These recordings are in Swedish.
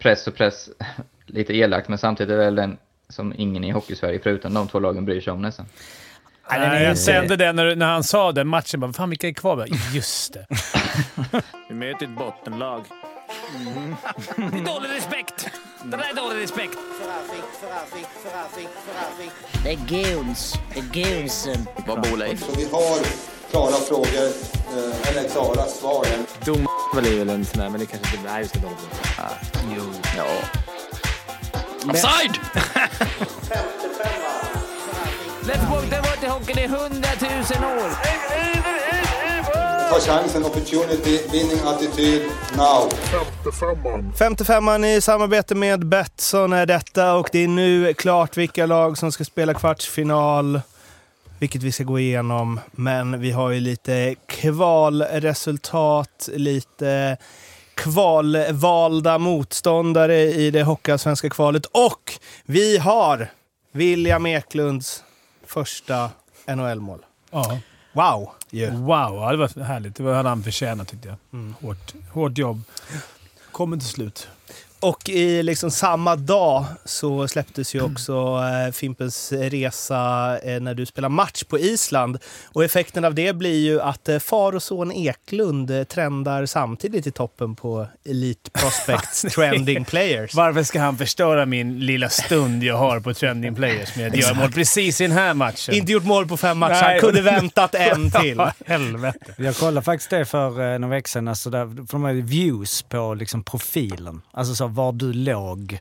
press och press, lite elakt, men samtidigt är det väl den som ingen i Hockeysverige, förutom de två lagen, bryr sig om nästan. Nej, jag kände det när, när han sa den matchen. Bara, Fan, vilka är kvar? Bara, Just det. Vi möter ett bottenlag. Det är dålig respekt! Det där är dålig respekt. Det är guns. Det är gunsen. Vad bor Leif? Så vi har klara frågor, eh, eller klara svar. Dom är väl en sån där, men det kanske inte... Nej, just det. Jo. Ja. Offside! Det har varit i hockeyn i hundratusen år. Ta chansen, opportunity, winning attityd, now. 55an i samarbete med Betsson är detta och det är nu klart vilka lag som ska spela kvartsfinal. Vilket vi ska gå igenom. Men vi har ju lite kvalresultat, lite kvalvalda motståndare i det Hockeyallsvenska kvalet. Och vi har William Eklunds första NHL-mål. Ja. Wow! ju. Wow, ja, det var härligt. Det hade han förtjänat tyckte jag. Hårt, hårt jobb. Kommer till slut. Och i liksom samma dag så släpptes ju också eh, Fimpens Resa eh, när du spelar match på Island. Och effekten av det blir ju att eh, far och son Eklund eh, trendar samtidigt i toppen på Elite Prospects Trending Players. Varför ska han förstöra min lilla stund jag har på Trending Players med att göra mål precis i den här matchen? Inte gjort mål på fem matcher, Nej. han kunde väntat en till. Helvete. Jag kollade faktiskt det för eh, några veckor sedan, alltså där, för de hade views på liksom profilen. Alltså så var du låg.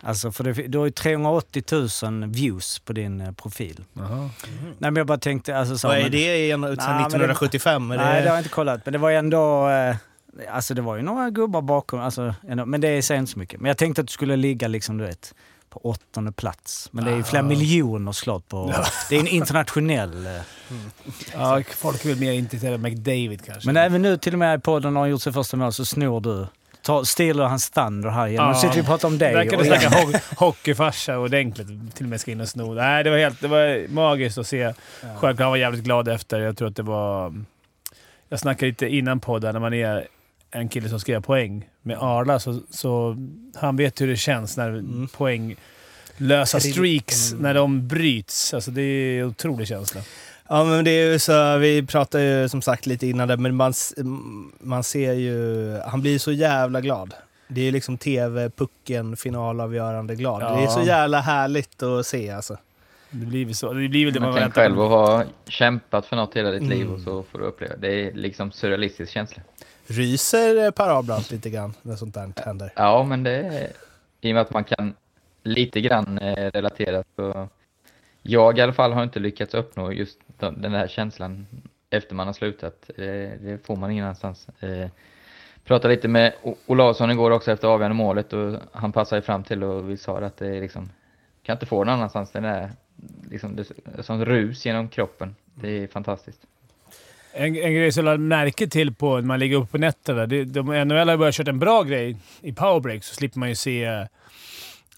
Alltså för det, du har ju 380 000 views på din eh, profil. Nej men jag bara tänkte, alltså så... Vad är men- det igen, sedan det- 1975? Är det- Nej, det har jag inte kollat. Men det var ju ändå... Eh, alltså det var ju några gubbar bakom. Alltså, ändå, men det säger inte så mycket. Men jag tänkte att du skulle ligga liksom, du vet, på åttonde plats. Men det är ju flera miljoner slott på... Det är en internationell... Eh. Ja, folk är väl mer intresserade av McDavid kanske. Men även nu till och med i podden har han gjort sitt första mål så snor du. Ta, stiler hans thunder här igen. Nu sitter vi och pratar om dig. Verkar och det igen. snacka ho hockeyfarsa ordentligt. Till och med ska in och sno. Nej, det var, helt, det var magiskt att se. Självklart han var jävligt glad efter. Jag tror att det var... Jag snackade lite innan podden, när man är en kille som ska göra poäng med Arla, så, så han vet hur det känns när poäng lösa streaks, när de bryts. Alltså det är en otrolig känsla. Ja, men det är ju så, vi pratade ju som sagt lite innan det, men man, man ser ju, han blir så jävla glad. Det är ju liksom tv-pucken, finalavgörande glad. Ja. Det är så jävla härligt att se alltså. Det blir väl så. Det blir väl det man Man kan väntar själv på. ha kämpat för något hela ditt liv Mm. och så får du uppleva. Det är liksom surrealistisk känsla. Ryser Per Abrahamsson lite grann när sånt där händer? Ja, men det är i och med att man kan lite grann eh, relatera så jag i alla fall har inte lyckats uppnå just den där här känslan efter man har slutat. Eh, det får man ingen annanstans. Eh, pratade lite med Olausson igår också efter avgörande målet och han passade fram till och vi sa att det är liksom kan inte få någon annanstans. Den där... liksom det är som rus genom kroppen. Det är fantastiskt. En, en grej som jag lade märke till på när man ligger uppe på nätterna. Det, de, NHL har börjat köra en bra grej i powerbreak så slipper man ju se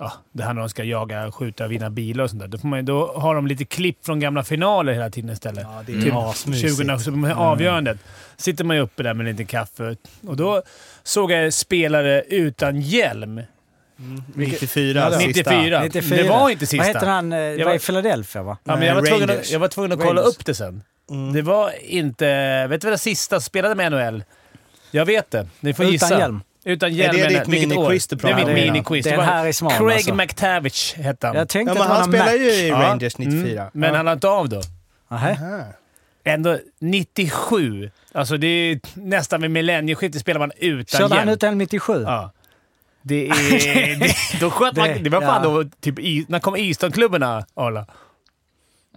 ja, det här när de ska jaga, skjuta, vinna bilar och sånt där. Då, får man, då har de lite klipp från gamla finaler hela tiden istället. Ja, det är Typ asmysigt. 20 så med avgörandet. Sitter man ju uppe där med en liten kaffe och då såg jag spelare utan hjälm. 94, sista. 94. 94. Det var inte sista. Vad heter han? Eh, Det var var- i Philadelphia va? Ja, men jag, var tvungen att, jag var tvungen att kolla Rangers. upp det sen. Mm. Det var inte... Vet du vad det sista spelade med NHL? Jag vet det. Ni får Utan gissa. hjälm. Utan hjälm. det men ditt miniquiz du Det är pratar mitt om? miniquiz. Det är var en Harry Swan, Craig alltså. McTavish hette han. Jag tänkte Ja, men det han Mac. ju i Ja. Rangers 94. Mm, men han la inte av då. Aha. Ändå 97. Alltså det är nästan vid millennieskiftet spelar man utan Körde han hjälm. utan 97? Ja. Det är... Det, då sköt man... Det- Det var fan ja. då... Typ, när kom Easton-klubbarna, Arla?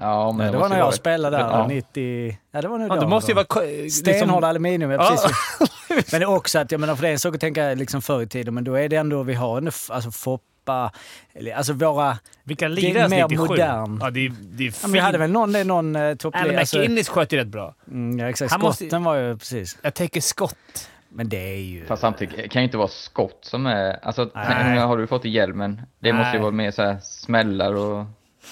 Ja, men Nej, det var måste när jag vara- spelade där, Ja. 90... Ja, det var nog Ja, då. det måste ju vara... Liksom, Stenhård aluminium, ja, Ja. precis. men det är också att, jag menar för det är en sak att tänka liksom förr i tiden, men då är det ändå, vi har ändå, alltså Foppa, eller, alltså våra... Vilka Det är lirare mer 97? modern. Ja, det är, det är Ja, men vi hade väl någon, det är någon eh, Alan toppled... Alltså, McInnes sköt ju rätt bra. mm, ja, exakt. Han måste- Skotten var ju precis. Jag tänker skott. Men det är ju... Fast samtidigt kan ju inte vara skott som är... Alltså, Nej. har du fått i hjälmen? Det måste ju Nej. vara mer så här smällar och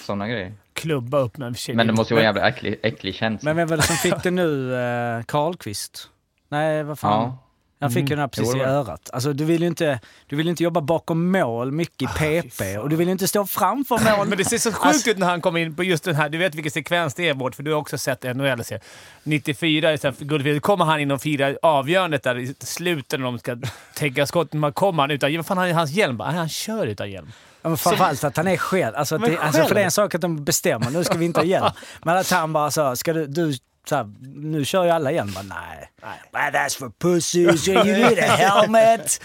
sådana grejer. Klubba upp med en tjej. Men det måste ju vara en jävla äcklig, äcklig känsla. Men vem var det som fick det nu? Eh, Karlqvist? Nej, vad fan? Ja. Han fick ju den här precis Jo, i örat. Alltså, du vill ju inte, du vill inte jobba bakom mål mycket i PP och du vill ju inte stå framför mål. Men det ser så sjukt Alltså- ut när han kommer in på just den här. Du vet vilken sekvens det är bort, för du har också sett NHL. -serier. 94, så här, Guldfield, kommer han in och firar avgörandet där i slutet när de ska täcka skott. Man kommer han utan. Vad fan, han hans hjälm bara. Han kör utan hjälm. Ja, men framförallt att han är själv. Alltså, det, alltså, för det är en sak att de bestämmer, nu ska vi inte ha hjälm. Men att han bara så, ska du, du här, nu kör ju alla hjälm. Bara, nej. nej. That's for pussies, you need a helmet.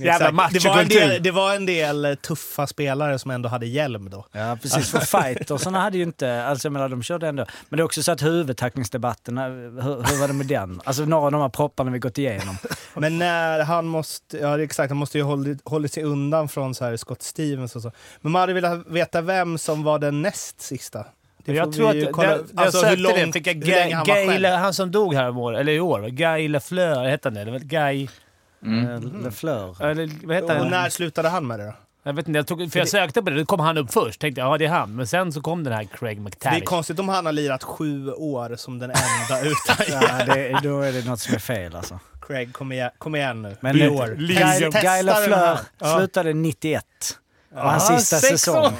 Jävla det, var en del, det var en del tuffa spelare som ändå hade hjälm då. Ja, precis. För fightersarna hade ju inte... Alltså jag menar, de körde ändå. Men det är också så att huvudtacklingsdebatten, hur, hur var det med den? Alltså några av de här propparna vi gått igenom. Men när han måste, ja exakt, han måste ju hållit, hållit sig undan från så här Scott Stevens och så. Men man hade velat veta vem som var den näst sista. Det Jag tror att... kolla- det, jag alltså, sökte hur långt- det. Fick jag hur Guy, länge han var Guy, han som dog här om året, eller i år. Guy Lafleur, hette han det? Guy... Mm. Lefleur. Eller vad hette Och han? när slutade han med det då? Jag vet inte, jag tog, för jag sökte på det. Då kom han upp först. Tänkte jag, ja det är han. Men sen så kom den här Craig Det är McTavish. konstigt om han har lirat sju år som den enda utan Ja, det, då är det något som är fel alltså. Craig, kom igen, kom igen nu. Men eh, år. Guy, Testa Guy den Lafleur här. Slutade 91. Och hans Ja, sista sex säsong.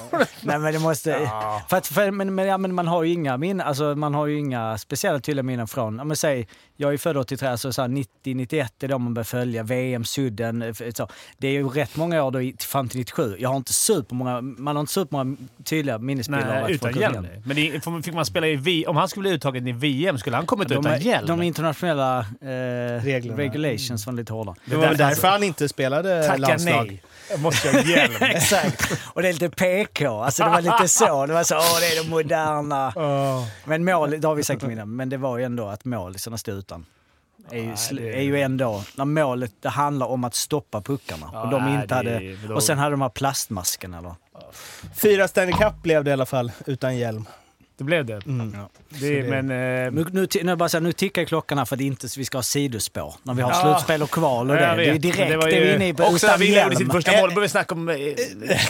Nej men det måste... För att, för, men, men, ja, men man har ju inga min, alltså man har ju inga speciella tydliga minnen från, om man säger, jag är född 83, så, så här 90-91 är då man bör följa, VM, sudden, så. Det är ju rätt många år då fram till 97. Jag har inte supermånga, man har inte supermånga tydliga minnesbilder av utan hjälm. Men det, fick man spela i V, om han skulle bli uttagen i VM, skulle han kommit De, utan hjälm? de internationella eh, Reglerna. regulations var lite hårda. Det var väl därför han inte spelade Tacka landslag. nej. Jag måste ha hjälm. Exakt. Och det är lite PK. Alltså det var lite så. Det var så, åh det är de moderna. Men mål, det har vi sagt innan, men det var ju ändå att målisarna stod utan. Är ju, är ju ändå, när målet det handlar om att stoppa puckarna. och de inte hade, är- och sen hade de här plastmaskerna eller? Fyra Stanley Cup blev det i alla fall, utan hjälm. Det blev det. Mm. det, det- men... Eh, Nu, nu, nu, bara så här, nu tickar klockan här för att inte vi ska ha sidospår. När vi har Ja. slutspel och kval och det. Det är direkt det var det ju, vi är inne i på Också när utan vi gjorde sitt första mål, började vi snacka om... Eh,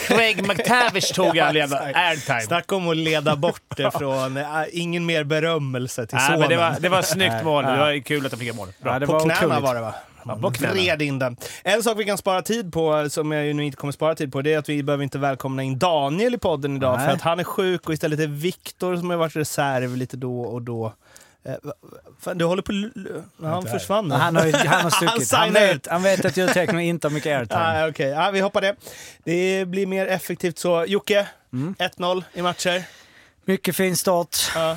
Craig McTavish tog all jävla airtime. Snacka om att leda bort det från äh, ingen mer berömmelse till sonen. men det var, det var ett snyggt mål. Det var kul att han fick ett mål. Bra. Ja, det på var knäna otroligt. var det va? Knäna. Vred in den. En sak vi kan spara tid på, som jag nu inte kommer spara tid på, det är att vi behöver inte välkomna in Daniel i podden idag Nej. för att han är sjuk och istället är Viktor som har varit reserv lite då och då. Eh, fan, du håller på... Han försvann nu. Han har, han har Han stuckit. Han signar vet, han vet att ljudtekniker inte har mycket airtime. Ah, Okej, ah, vi hoppar det. Det blir mer effektivt så. Jocke, Mm. 1-0 i matcher. Mycket fin start. Ja.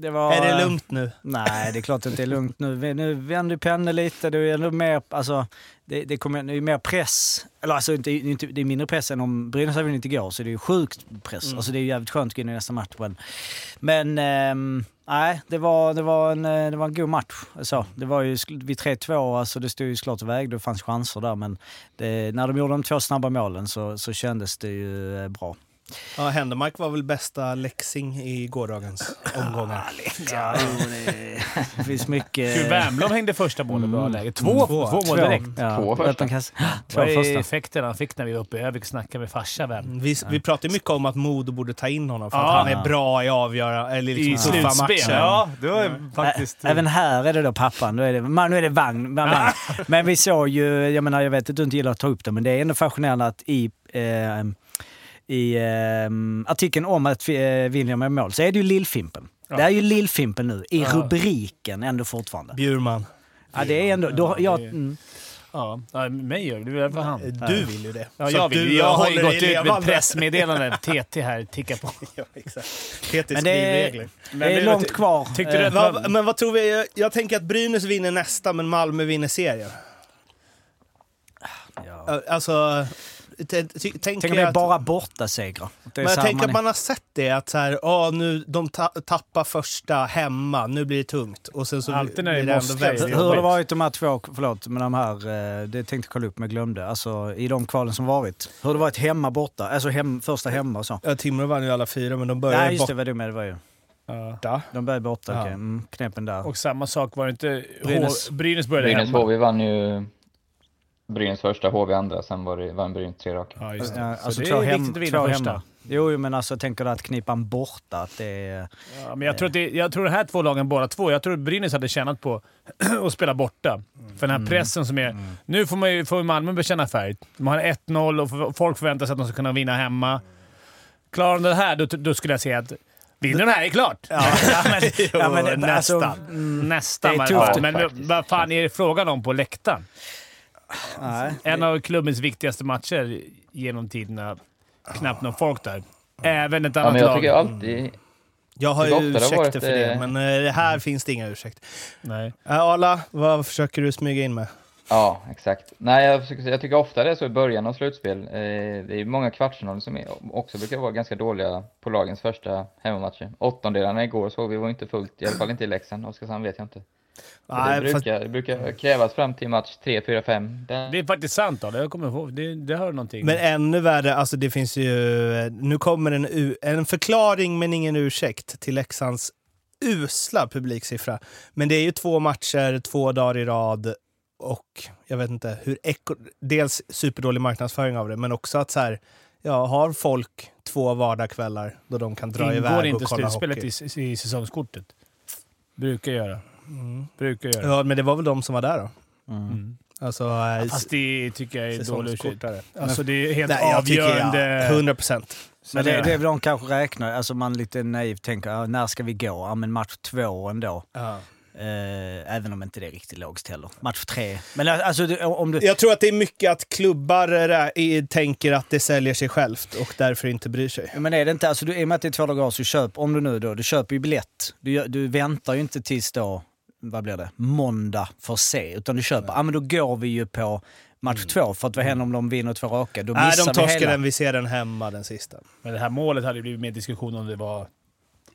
Det var, Är det lugnt nu? Nej, det är klart att det är lugnt nu. Nu vänder Penne lite. Det är ändå mer, alltså, det, det kommer det är mer press. Eller alltså, inte, inte, det är mindre press än om Brynäs hade vunnit igår, så det är ju sjukt press. Mm. Alltså, det är jävligt skönt att gå in i nästa match. Men, ehm, nej, det var, det, var en, eh, det var en god match. Så, det var ju vid 3-2, alltså, det stod ju klart vägde. Det fanns chanser där, men det, när de gjorde de två snabba målen så, så kändes det ju eh, bra. Ja, Händemark var väl bästa läxing i gårdagens omgångar. Ja, det, det finns mycket... Wernbloom hängde första målet bra läge. Två, Mm. två, Två. mål direkt. Ja, Två första. Det Två ju första. effekten han fick när vi var uppe i Övik och snackade med farsa. Vem. Vi, vi pratar ju mycket om att Modo borde ta in honom för att Ja. han är bra i avgöra, eller I liksom tuffa slutspel. matcher. Ja, det var faktiskt... Ä- Även här är det då pappan. Då är det, man, nu är det vagn. Man, vagn. Men vi såg ju, jag menar jag vet att du inte gillar att ta upp det, men det är ändå fascinerande att i, eh, i eh, artikeln om att eh, William är mål så är det ju Lillfimpen. Det är ju Lillfimpen nu, i rubriken ändå fortfarande. Bjurman. Ja, det är ändå... Då, Ja, jag, det- mm. Ja, ja, mig gör det. Det är för han. Du vill ju det. Ja, jag vill. du Jag har ju håller gått ut med pressmeddelande. TT här tickar på. Ja, exakt. Peter Men det är, skrivregler. det är långt kvar. Tyckte du Eh, att- Va, men vad tror vi? Jag tänker att Brynäs vinner nästa, men Malmö vinner serien. ja. Alltså, tänker Tänk om det jag är att, bara borta segrar. Det är men jag tänker man att man har sett det, att så här, ah, nu, de ta, tappar första hemma, nu blir det tungt. Och sen så Alltid när blir det det måste. ändå väldigt Hur hur har det varit de här två, förlåt, men de här, eh, det tänkte jag kolla upp men jag glömde. Alltså i de kvalen som varit. Hur har det varit hemma borta? Alltså hem, första hemma och så. Ja, Timrå vann ju alla fyra, men de började Nej just det, borta. vad du med, det var ju. Ja. De började borta, Ja. okej. Mm, knepen där. Och samma sak var det inte... Brynäs. Brynäs, Brynäs började Brynäs hemma. HV vann ju Brynäs första, HV andra, sen var det vann Brynäs tre raka. Ja, just det. Ja, så alltså det är hem, viktigt att vinna första. hemma. Jo, jo, men alltså tänker du att knipan borta, att det är... Ja, men jag tror, att det, jag tror de här två lagen, båda två, jag tror att Brynäs hade tjänat på att spela borta. För den här pressen som är... Nu får, man ju, får Malmö bekänna färg. De har 1-0 och folk förväntar sig att de ska kunna vinna hemma. Klarar de det här, då, då skulle jag säga att vinner de här är det klart. Ja, men, ja, men, nästan. alltså, mm, nästan. det är tufft Men vad fan är det frågan om på läktaren? Nej. En av klubbens viktigaste matcher genom tiderna. Knappt någon folk där. Även ett Ja, annat men jag lag. tycker alltid... Jag har ju ursäkter varit, för det, eh, men eh, det här finns det inga ursäkter. Nej. Äh, Arla, vad försöker du smyga in med? Ja, exakt. Nej, jag, försöker jag tycker ofta det är så i början av slutspel. Eh, det är många kvartsfinaler som är, också brukar vara ganska dåliga på lagens första hemmamatcher. Åttondelarna igår såg vi var inte fullt, i alla fall inte i Leksand. Oskarshamn vet jag inte. Så det, Nej, fast- brukar, det brukar krävas fram till match 3, 4, 5. Det är faktiskt sant. Då. Jag kommer ihåg. Det, det hör någonting. Men ännu värre, alltså det finns ju... Nu kommer en, en förklaring men ingen ursäkt till Leksands usla publiksiffra. Men det är ju två matcher, två dagar i rad och jag vet inte hur... Dels superdålig marknadsföring av det, men också att så här, ja, har folk två vardagskvällar då de kan dra Ingår iväg inte och kolla slutspelet hockey? i, i säsongskortet? Brukar göra. Mm. Brukar göra. Ja, men det var väl de som var där då? Mm. Alltså, eh, Fast det tycker jag är dålig ursäkt. Alltså det är helt Nej, jag avgörande. ja, 100 procent. Men det, det är väl de kanske räknar, alltså man lite naivt tänker, ja, när ska vi gå? Ja men match två ändå. Ja. Eh, även om inte det är riktigt lågt heller. Match tre. Men alltså det- om du... Jag tror att det är mycket att klubbar rä- i- tänker att det säljer sig självt och därför inte bryr sig. Men är det inte, alltså du, i och med att det är två dagar så köp, om du nu då, du köper ju biljett. Du, du väntar ju inte tills då, vad blir det, måndag för se. Utan du köper, ja men då går vi ju på match två för att vad händer om de vinner två raka? Då Nej, missar de vi torskar hela. den. Vi ser den hemma, den sista. Men det här målet hade ju blivit mer diskussion om det var...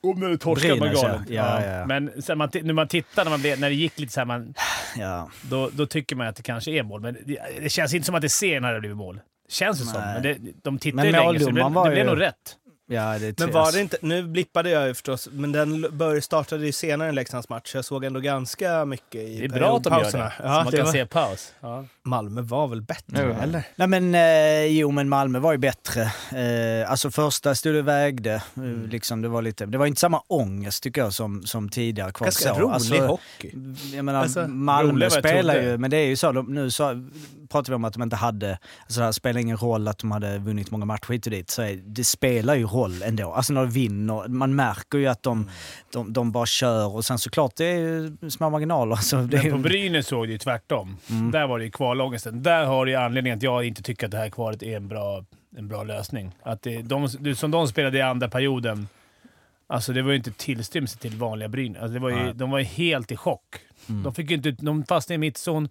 Om det torskade man Brynäs, ja. galet. Ja, ja. Men sen man, när man tittar, när, man blev, när det gick lite så här, man, Ja. då, då tycker man att det kanske är mål. Men det, det känns inte som att det sen hade blivit mål. Känns det som. Nej. Men det, de tittar Men ju länge, så det, det blev ju- nog rätt. Ja, det är Men var det inte, nu blippade jag ju förstås, men den bör, startade ju senare än Leksands match. Jag såg ändå ganska mycket i Det är bra att de gör det. periodpauserna. så Ja, man det kan var, se paus. Ja. Malmö var väl bättre, Jo. eller? Nej men eh, jo men Malmö var ju bättre. Eh, alltså första stod och vägde. Mm. Eh, liksom, det, var lite, det var inte samma ångest tycker jag som, som tidigare. Kvar Ganska så. rolig alltså, hockey. Jag menar, Alltså, Malmö spelar ju, men det är ju så, de, nu så pratar vi om att de inte hade, alltså det spelar ingen roll att de hade vunnit många matcher hit och dit, så det spelar ju roll ändå. Alltså när de vinner, man märker ju att de, de, de bara kör och sen såklart det är små marginaler. Alltså, det Men på ju- Brynäs såg det ju tvärtom. Mm. Där var det ju kvalångesten. Där har det ju anledningen att jag inte tycker att det här kvalet är en bra, en bra lösning. Att det, de, som de spelade i andra perioden, alltså det var ju inte tillstymmelse till vanliga Brynäs. Alltså det var ju, de var ju helt i chock. Mm. De, fick inte ut, de fastnade i mittzon,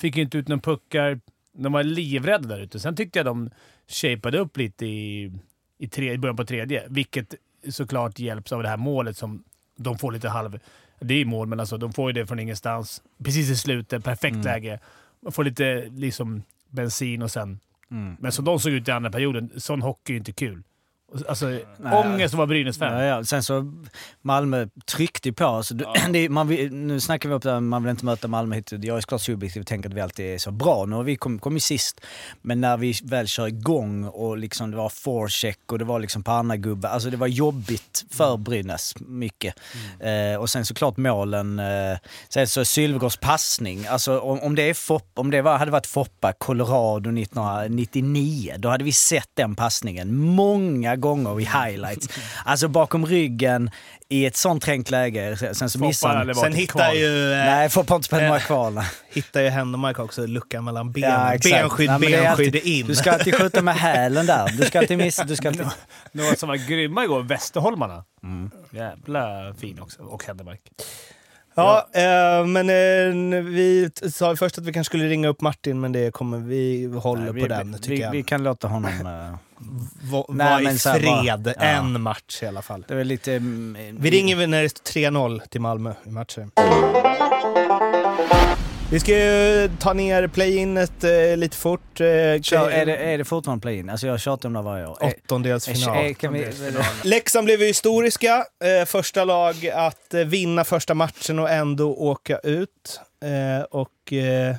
fick inte ut några puckar. De var livrädda där ute. Sen tyckte jag de shapeade upp lite i, i, tre, i början på tredje, vilket såklart hjälps av det här målet som de får lite halv... Det är mål, men alltså, de får ju det från ingenstans. Precis i slutet, perfekt Mm. läge. Man får lite liksom bensin och sen... Mm. Men som de såg ut i andra perioden, sån hockey är inte kul. Alltså, Nej. ångest att vara Brynäs-fan. Ja, ja. Sen så Malmö tryckte ju på. Alltså, det, det, man, nu snackar vi om att man vill inte möta Malmö hit. Jag är såklart subjektiv och tänker att vi alltid är så bra. Nu har vi kommit kom sist. Men när vi väl kör igång och liksom det var forecheck och det var liksom panna-gubbe. Alltså det var jobbigt för Brynäs, mycket. Eh, och sen såklart målen. Eh, sen så Sylvegårds passning. Alltså om, om det, är Fopp, om det var, hade varit Foppa, Colorado 1999, då hade vi sett den passningen många gånger i highlights. Alltså bakom ryggen i ett sånt trängt läge. Sen så missar han. Sen ett hittar kval. ju, eh, Nej, inte spelat några eh, nej. hittar ju Händemark också luckan mellan ben, Ja, benskydd, Nej, benskydd alltid- in. Du ska alltid skjuta med hälen där. Du ska alltid missa. Du ska alltid... Några som var grymma igår, Västerholmarna. Mm. Jävla fin också. Och Händemark. Ja, eh, men eh, vi sa ju först att vi kanske skulle ringa upp Martin, men det kommer vi håller Nej, vi, på den, tycker vi, jag. vi kan låta honom... eh, Va- Nej, Var i fred, bara- ja. en match i alla fall. Det är lite... mm, Vi ringer väl när det står 3-0 till Malmö i matchen. Vi ska ju ta ner play-inet eh, lite fort. Eh, Kör, är, det, är det fortfarande play-in? Alltså jag tjatar om det varje år. Är- Åttondelsfinal. är- kan vi, Leksand blev ju historiska. Eh, första lag att eh, vinna första matchen och ändå åka ut. Eh, och... Eh,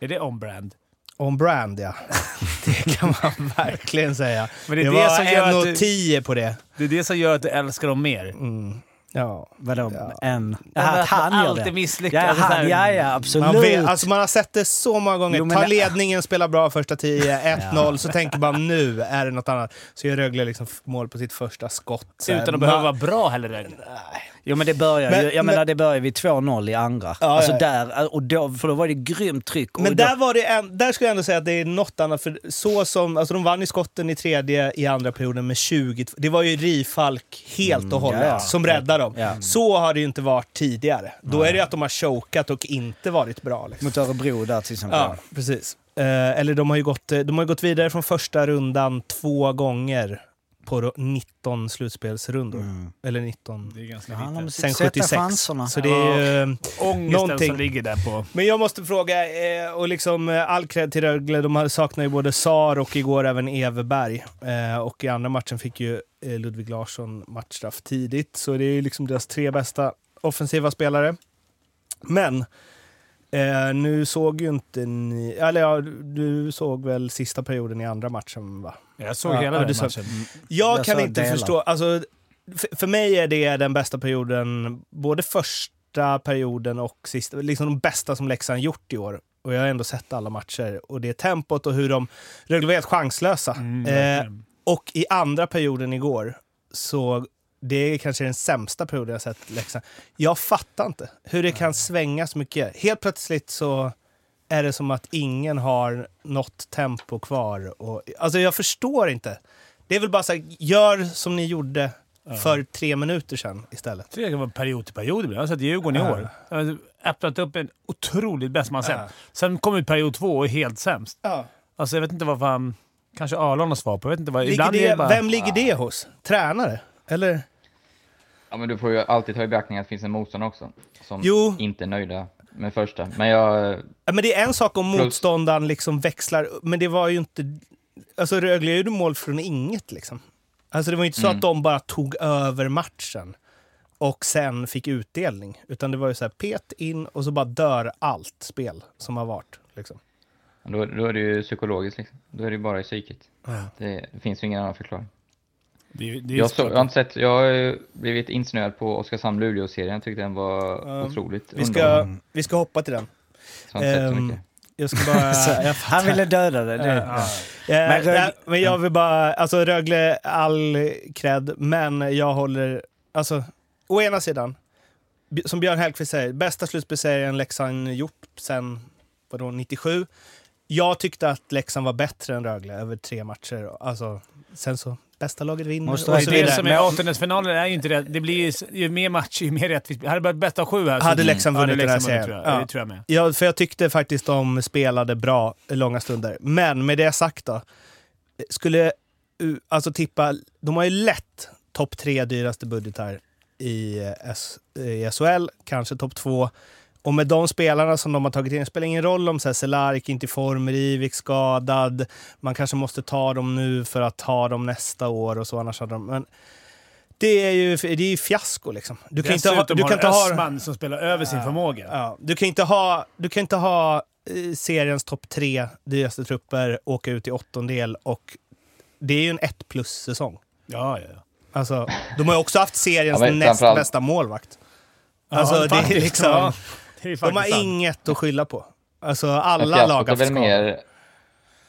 Är det on-brand? On brand, ja. Det kan man verkligen säga. Men det det, är det var som gör att du- 1,10 på det. Det är det som gör att du älskar dem mer. Mm. Ja. Vadå? Ja. En... Att han gör alltid det. misslyckas. Ja, han, ja, ja, absolut. Man, vet, alltså man har sett det så många gånger. Jo, Ta det- ledningen, spela bra första 10, 1-0, så tänker man nu är det något annat. Så gör Rögle liksom mål på sitt första skott. Utan att behöva vara bra heller. Rögle. Jo men det börjar Men- ju, jag men- menar det börjar vid 2-0 i andra. Ja, alltså ja. där, och då, för då var det grymt tryck. Men då, där, var det en, där skulle jag ändå säga att det är något annat. För så som, alltså de vann i skotten i tredje i andra perioden med 20. Det var ju Rifalk helt och hållet ja, ja. som räddade dem. Ja. Så har det ju inte varit tidigare. Då är det ju att de har chokat och inte varit bra. Liksom. Mot Örebro där till exempel. Ja, precis. Eh, eller de har, ju gått, eh, de har ju gått vidare från första rundan två gånger på då 19 slutspelsrundor. Mm. Eller 19. Det är ganska Det lite. att Sen sätta 76. chanserna. Så det är ju... Ångesten Någonting. som ligger där på... Men jag måste fråga, eh, och liksom eh, all cred till Rögle, de har- saknar ju både Sar och igår även Everberg. Eh, och i andra matchen fick ju eh, Ludvig Larsson matchstraff tidigt, så det är ju liksom deras tre bästa offensiva spelare. Men eh, nu såg ju inte ni, eller ja, du såg väl sista perioden i andra matchen va? Jag såg Ja, hela ja, den matchen. Jag Jag kan inte delar. förstå, alltså, för, för mig är det den bästa perioden, både första perioden och sista, liksom de bästa som Leksand gjort i år. Och jag har ändå sett alla matcher. Och det är tempot och hur de, Rögle var helt chanslösa. Mm, eh, och i andra perioden igår, så det är kanske den sämsta perioden jag sett Leksand. Jag fattar inte hur det kan svänga så mycket. Helt plötsligt så är det som att ingen har något tempo kvar. Och, alltså jag förstår inte. Det är väl bara så här, gör som ni gjorde för tre minuter sedan istället. Det kan vara period till period ibland. Jag har sett Djurgården i år. Öppnat upp en otroligt bäst man sett. Ja. Sen kom ut period två och är helt sämst. Ja. Alltså jag vet inte vad fan... Kanske Arlon har svar på. Jag vet inte vad... Ligger det bara... Vem ligger det hos? Tränare? Eller? Ja, men du får ju alltid ta i beaktning att det finns en motståndare också. Som Jo. inte är nöjda med första. Men jag... Ja, men det är en sak om Plus- motståndaren liksom växlar, men det var ju inte... Alltså Rögle gjorde mål från inget liksom. Alltså det var ju inte så Mm. att de bara tog över matchen och sen fick utdelning. Utan det var ju så här, pet in och så bara dör allt spel som har varit. Liksom. Då, då är det ju psykologiskt liksom. Då är det ju bara i psyket. Det, det finns ju ingen annan förklaring. Det, det är Jag, så, jag har inte sett, jag har blivit insnöad på Oskarshamn-Luleå-serien. Jag tyckte den var Ja. otroligt Vi, ska, vi ska hoppa till den. Så jag Ehm. Jag ska bara... jag Han ville döda det. det. Ja. Men Men, Rögle- men jag vill bara, alltså Rögle, all cred, men jag håller, alltså å ena sidan, som Björn Hellkvist säger, bästa slutspelsserien Leksand gjort sen, vadå, 97. Jag tyckte att Leksand var bättre än Rögle över tre matcher. Alltså, sen så, bästa laget vinner Måste och så Det som är åttondelsfinalen är ju inte det. Det blir ju, mer matcher, ju mer rättvist. Hade det varit bästa av sju här så... Hade Leksand hade vunnit den här Leksand serien. Ja. Det tror jag med. Ja, för jag tyckte faktiskt de spelade bra långa stunder. Men med det sagt då. Skulle alltså tippa, de har ju lätt topp tre dyraste budgetar i, S, i SHL, kanske topp två. Och med de spelarna som de har tagit in, det spelar ingen roll om Cehlarik inte är i form, Rivik skadad, man kanske måste ta dem nu för att ha dem nästa år och så, annars hade de... Men det är ju det är ju fiasko liksom. Du kan inte ha... Dessutom Du kan inte har ha Östman som spelar över sin förmåga. Ja, du kan inte ha, du kan inte ha eh, seriens topp tre dyraste trupper, åka ut i åttondel och det är ju en 1 plus-säsong. Ja, ja, ja. Alltså, de har ju också haft seriens Ja, näst bästa målvakt. Alltså, Ja, det är liksom, de har sant. inget att skylla på. Alltså, alla lag har väl mer...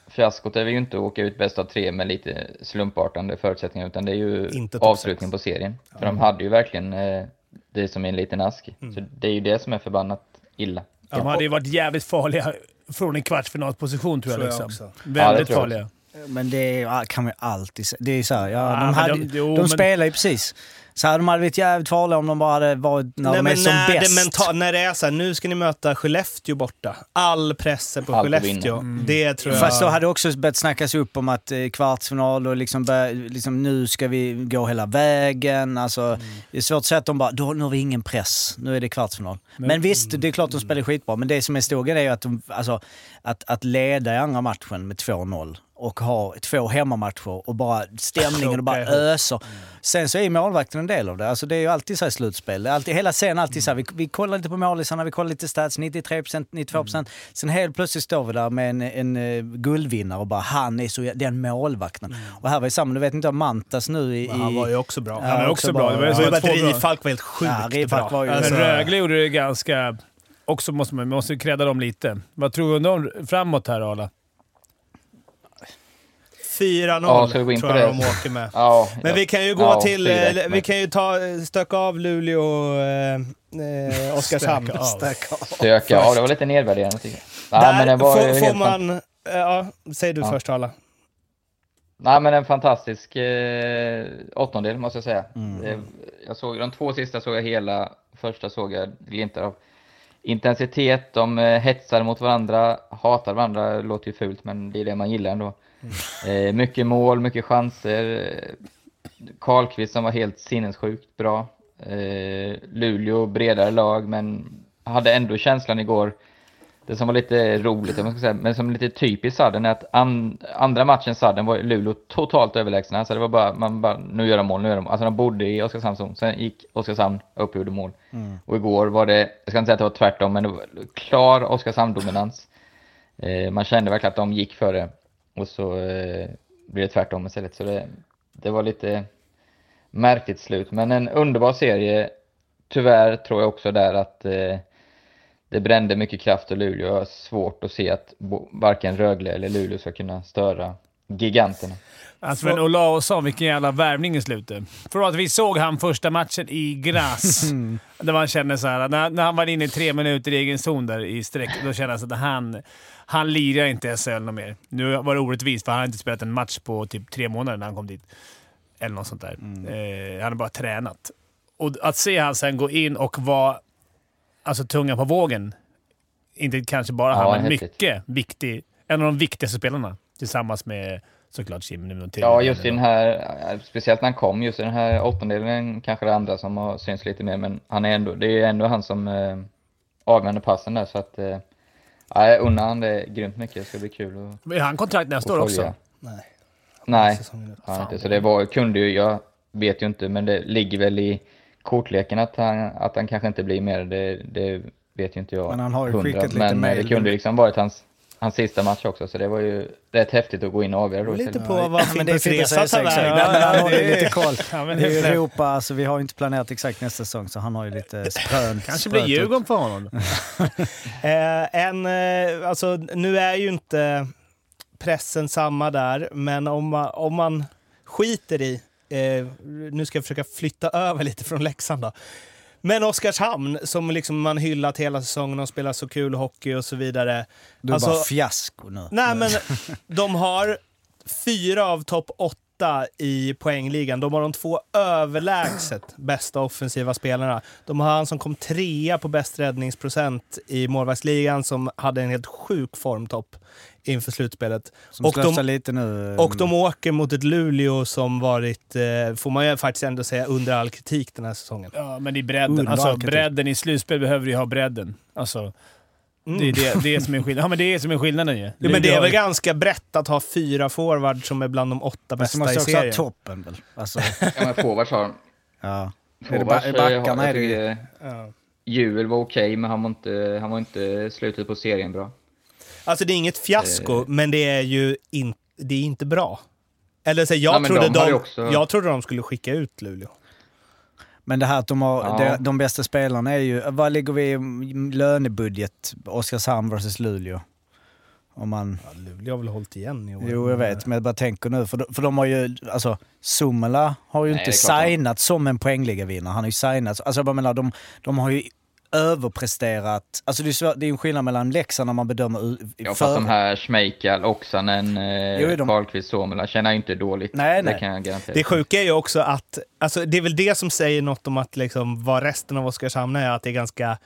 Fiaskot är väl ju inte att åka ut bäst av tre med lite slumpartande förutsättningar, utan det är ju avslutningen på serien. För de hade ju verkligen eh, det som en liten ask. Mm. Så det är ju det som är förbannat illa. De hade ju varit jävligt farliga från en kvartsfinalposition tror jag. Tror jag liksom. också. Ja, Väldigt tror jag farliga. Men det är- kan man ju alltid säga. Det är så här, ja, Ja, de, hade, de- de, jo, spelar ju precis. Så här, de hade blivit jävligt farliga om de bara hade varit när Nej, de är men som när, bäst. det menta- när det är så här, nu ska ni möta Skellefteå borta. All press är på Allt Skellefteå. vinna. Det tror jag... Fast då hade också börjat snackas upp om att eh, kvartsfinal och liksom, bör, liksom nu ska vi gå hela vägen. Alltså, Mm. Det är svårt att säga att de bara, då, nu har vi ingen press, nu är det kvartsfinal. Men, visst, det är klart de spelar skitbra, men det som är stor är ju att, de, alltså, att, att leda i andra matchen med 2-0 och har två hemmamatcher och bara stämningen och bara öser. Sen så är ju målvakten en del av det. Alltså det är ju alltid så här slutspel. Det är alltid, hela scenen alltid så här, vi, vi kollar lite på målisarna, vi kollar lite stats, 93%, 92%. Sen helt plötsligt står vi där med en, en uh, guldvinnare och bara han är så, den målvakten. Och här var ju samma, du vet inte om Mantas nu i... Men han var ju också bra. Ja, Han var också också bra. bra. Det var så ju bra. Rifalk var helt sjukt Ja, Rifalk bra. var ju- Men Rögle gjorde det ganska... Också måste man, man måste ju credda dem lite. Vad tror du om framåt här, Arla? 4-0 Ja, ska vi gå in tror på jag det? de åker med. Ja, Men ja. vi kan ju gå Ja, till... fyra, eh, Vi men- kan ju ta, stöka av Luleå och eh, eh, Oskarshamn. Stöka av. Stack av. Stöka. Ja, det var lite nedvärderande tycker jag. Där Nej, men den var får, får man... eh, Ja, säg du Ja. först Arla. Nej, men en fantastisk eh, åttondel måste jag säga. Mm. Det, jag såg, de två sista såg jag hela, första såg jag glimtar av intensitet, de eh, hetsar mot varandra, hatar varandra, låter ju fult men det är det man gillar ändå. Eh, mycket mål, mycket chanser. Karlqvist som var helt sinnessjukt bra. Eh, Luleå, bredare lag men hade ändå känslan igår det som var lite roligt, man ska säga, men som lite typiskt Sudden är att an, andra matchen Sudden var Luleå totalt överlägsna. Så det var bara, man bara, nu gör de mål, nu gör de mål. Alltså de bodde i Oskarshamns zon, sen gick Oskarshamn upp och gjorde mål. Och igår var det, jag ska inte säga att det var tvärtom, men det var klar Oskarshamn-dominans. Eh, man kände verkligen att de gick före och så eh, blir det tvärtom istället. Så det, det var lite märkligt slut, men en underbar serie. Tyvärr tror jag också där att eh, det brände mycket kraft och Luleå. Jag har svårt att se att varken Rögle eller Luleå ska kunna störa giganterna. Alltså, men Olausson, vilken jävla värvning i slutet. För att vi såg han första matchen i Graz. där man kände så här, när, när han var inne i tre minuter i egen zon där i sträck, då kände jag att han, han lirar inte SHL något mer. Nu var det orättvist, för han har inte spelat en match på typ tre månader när han kom dit. Eller något sånt där. Eh, han har bara tränat. Och att se han sen gå in och vara alltså, tunga på vågen. Inte kanske bara Ja, han, men häftigt. mycket viktig. En av de viktigaste spelarna. Tillsammans med såklart till- Ja, just i den här, speciellt när han kom, just i den här åttondelen kanske det andra som har synts lite mer, men han är ändå, det är ändå han som eh, avgörande passen där, så att eh, ja, jag unnar han det grymt mycket. Det ska bli kul att, Är han kontrakt nästa år också? Nej. Nej, Fan, inte. Så det var, kunde ju, jag vet ju inte, men det ligger väl i kortleken att han, att han kanske inte blir mer. Det, det vet ju inte jag. Men han har ju skickat lite Men eh, det kunde liksom varit hans, hans sista match också, så det var ju rätt häftigt att gå in och avgöra då Lite på vad Fimpens Resa tar vägen. han har ju det är- lite koll. Ja, men Det är ju Europa, alltså vi har ju inte planerat exakt nästa säsong så han har ju lite sprönt. kanske blir Djurgården för honom. Eh, en, eh, alltså, nu är ju inte pressen samma där, men om man, om man skiter i... Eh, nu ska jag försöka flytta över lite från Leksand då. Men Oskarshamn, som liksom man hyllat hela säsongen och spelar så kul hockey och så vidare. Du är Alltså- bara fiasko nu. Nej, men de har fyra av topp åtta i poängligan. De har de två överlägset bästa offensiva spelarna. De har han som kom trea på bäst räddningsprocent i målvaktsligan som hade en helt sjuk formtopp inför slutspelet. Som och de- lite nu. Och de åker mot ett Luleå som varit, eh, får man ju faktiskt ändå säga, under all kritik den här säsongen. Ja, men i bredden. Alltså, bredden i slutspel behöver ju ha bredden. Alltså, Mm. det är det, det som är skillnaden. Ja, men det är som är skillnaden ju. Jo, men det är väl ganska brett att ha fyra forwards som är bland de åtta Fast de bästa måste i också ha serien. toppen väl? Alltså, Ja, men forwards har de. ja. Är det Forwards, ba- i eh, har- backarna jag är det Ja. Juel var okej, men han var, inte, han var inte slutet på serien bra. Alltså det är inget fiasko, Eh. men det är ju in, det är inte bra. Eller så, jag, Ja, men trodde de de, också- jag trodde de skulle skicka ut Luleå. Men det här att de har, Ja. de, de bästa spelarna är ju, vad ligger vi i lönebudget? Oskarshamn versus Luleå? Om man, Ja, Luleå har väl hållit igen i år. jo jag vet, men jag bara tänker nu, för de, för de har ju, alltså Sumela har ju Nej, inte signat som en poängligavinnare. Han har ju signat, alltså jag bara menar, de, de har ju överpresterat. Alltså det är, svårt, det är en skillnad mellan Leksand när man bedömer u- Ja, fast för- de här Schmeichel, Oksanen, eh, de- Karlqvist, Suomela tjänar inte dåligt. Nej, det nej. kan jag garantera. Det sjuka är ju också att, alltså det är väl det som säger något om att liksom vad resten av Oskarshamn är, att det är ganska